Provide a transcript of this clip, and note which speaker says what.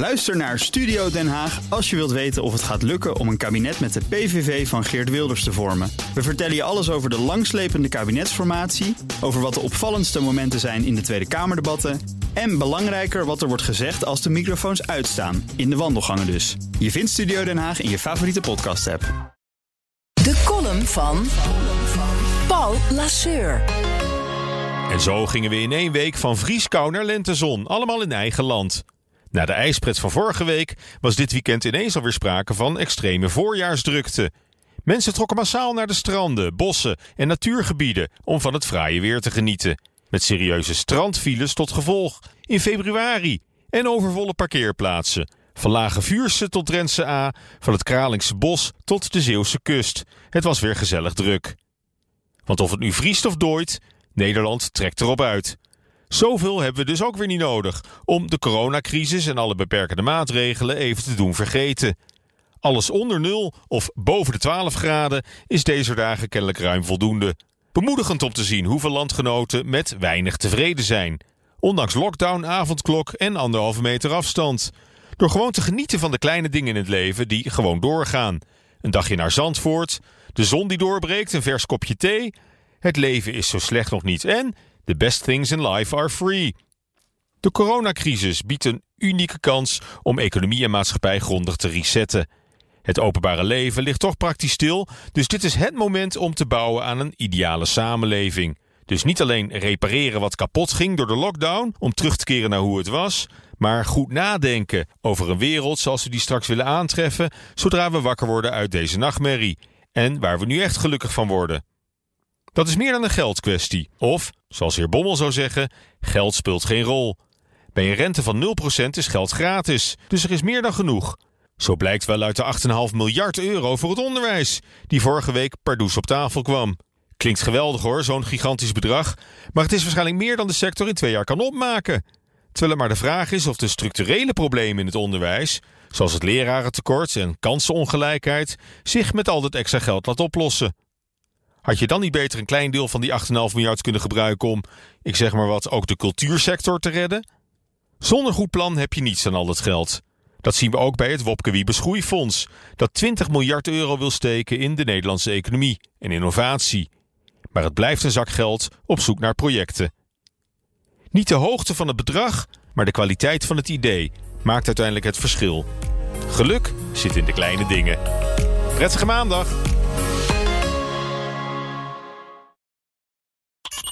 Speaker 1: Luister naar Studio Den Haag als je wilt weten of het gaat lukken om een kabinet met de PVV van Geert Wilders te vormen. We vertellen je alles over de langslepende kabinetsformatie, over wat de opvallendste momenten zijn in de Tweede Kamerdebatten en belangrijker wat er wordt gezegd als de microfoons uitstaan, in de wandelgangen dus. Je vindt Studio Den Haag in je favoriete podcast-app.
Speaker 2: De column van Paul Lasseur.
Speaker 3: En zo gingen we in één week van vrieskou naar lentezon, allemaal in eigen land. Na de ijspret van vorige week was dit weekend ineens alweer sprake van extreme voorjaarsdrukte. Mensen trokken massaal naar de stranden, bossen en natuurgebieden om van het fraaie weer te genieten. Met serieuze strandfiles tot gevolg in februari en overvolle parkeerplaatsen. Van Lage Vuurse tot Drentse A, van het Kralingse Bos tot de Zeeuwse kust. Het was weer gezellig druk. Want of het nu vriest of dooit, Nederland trekt erop uit. Zoveel hebben we dus ook weer niet nodig om de coronacrisis en alle beperkende maatregelen even te doen vergeten. Alles onder nul of boven de 12 graden is deze dagen kennelijk ruim voldoende. Bemoedigend om te zien hoeveel landgenoten met weinig tevreden zijn. Ondanks lockdown, avondklok en anderhalve meter afstand. Door gewoon te genieten van de kleine dingen in het leven die gewoon doorgaan. Een dagje naar Zandvoort, de zon die doorbreekt, een vers kopje thee. Het leven is zo slecht nog niet en The best things in life are free. De coronacrisis biedt een unieke kans om economie en maatschappij grondig te resetten. Het openbare leven ligt toch praktisch stil, dus dit is het moment om te bouwen aan een ideale samenleving. Dus niet alleen repareren wat kapot ging door de lockdown om terug te keren naar hoe het was, maar goed nadenken over een wereld zoals we die straks willen aantreffen zodra we wakker worden uit deze nachtmerrie en waar we nu echt gelukkig van worden. Dat is meer dan een geldkwestie. Of, zoals heer Bommel zou zeggen, geld speelt geen rol. Bij een rente van 0% is geld gratis, dus er is meer dan genoeg. Zo blijkt wel uit de 8,5 miljard euro voor het onderwijs, die vorige week pardoes op tafel kwam. Klinkt geweldig hoor, zo'n gigantisch bedrag, maar het is waarschijnlijk meer dan de sector in twee jaar kan opmaken. Terwijl het maar de vraag is of de structurele problemen in het onderwijs, zoals het lerarentekort en kansenongelijkheid, zich met al dat extra geld laat oplossen. Had je dan niet beter een klein deel van die 8,5 miljard kunnen gebruiken om, ik zeg maar wat, ook de cultuursector te redden? Zonder goed plan heb je niets aan al dat geld. Dat zien we ook bij het Wopke Wiebes dat 20 miljard euro wil steken in de Nederlandse economie en innovatie. Maar het blijft een zak geld op zoek naar projecten. Niet de hoogte van het bedrag, maar de kwaliteit van het idee maakt uiteindelijk het verschil. Geluk zit in de kleine dingen. Prettige maandag!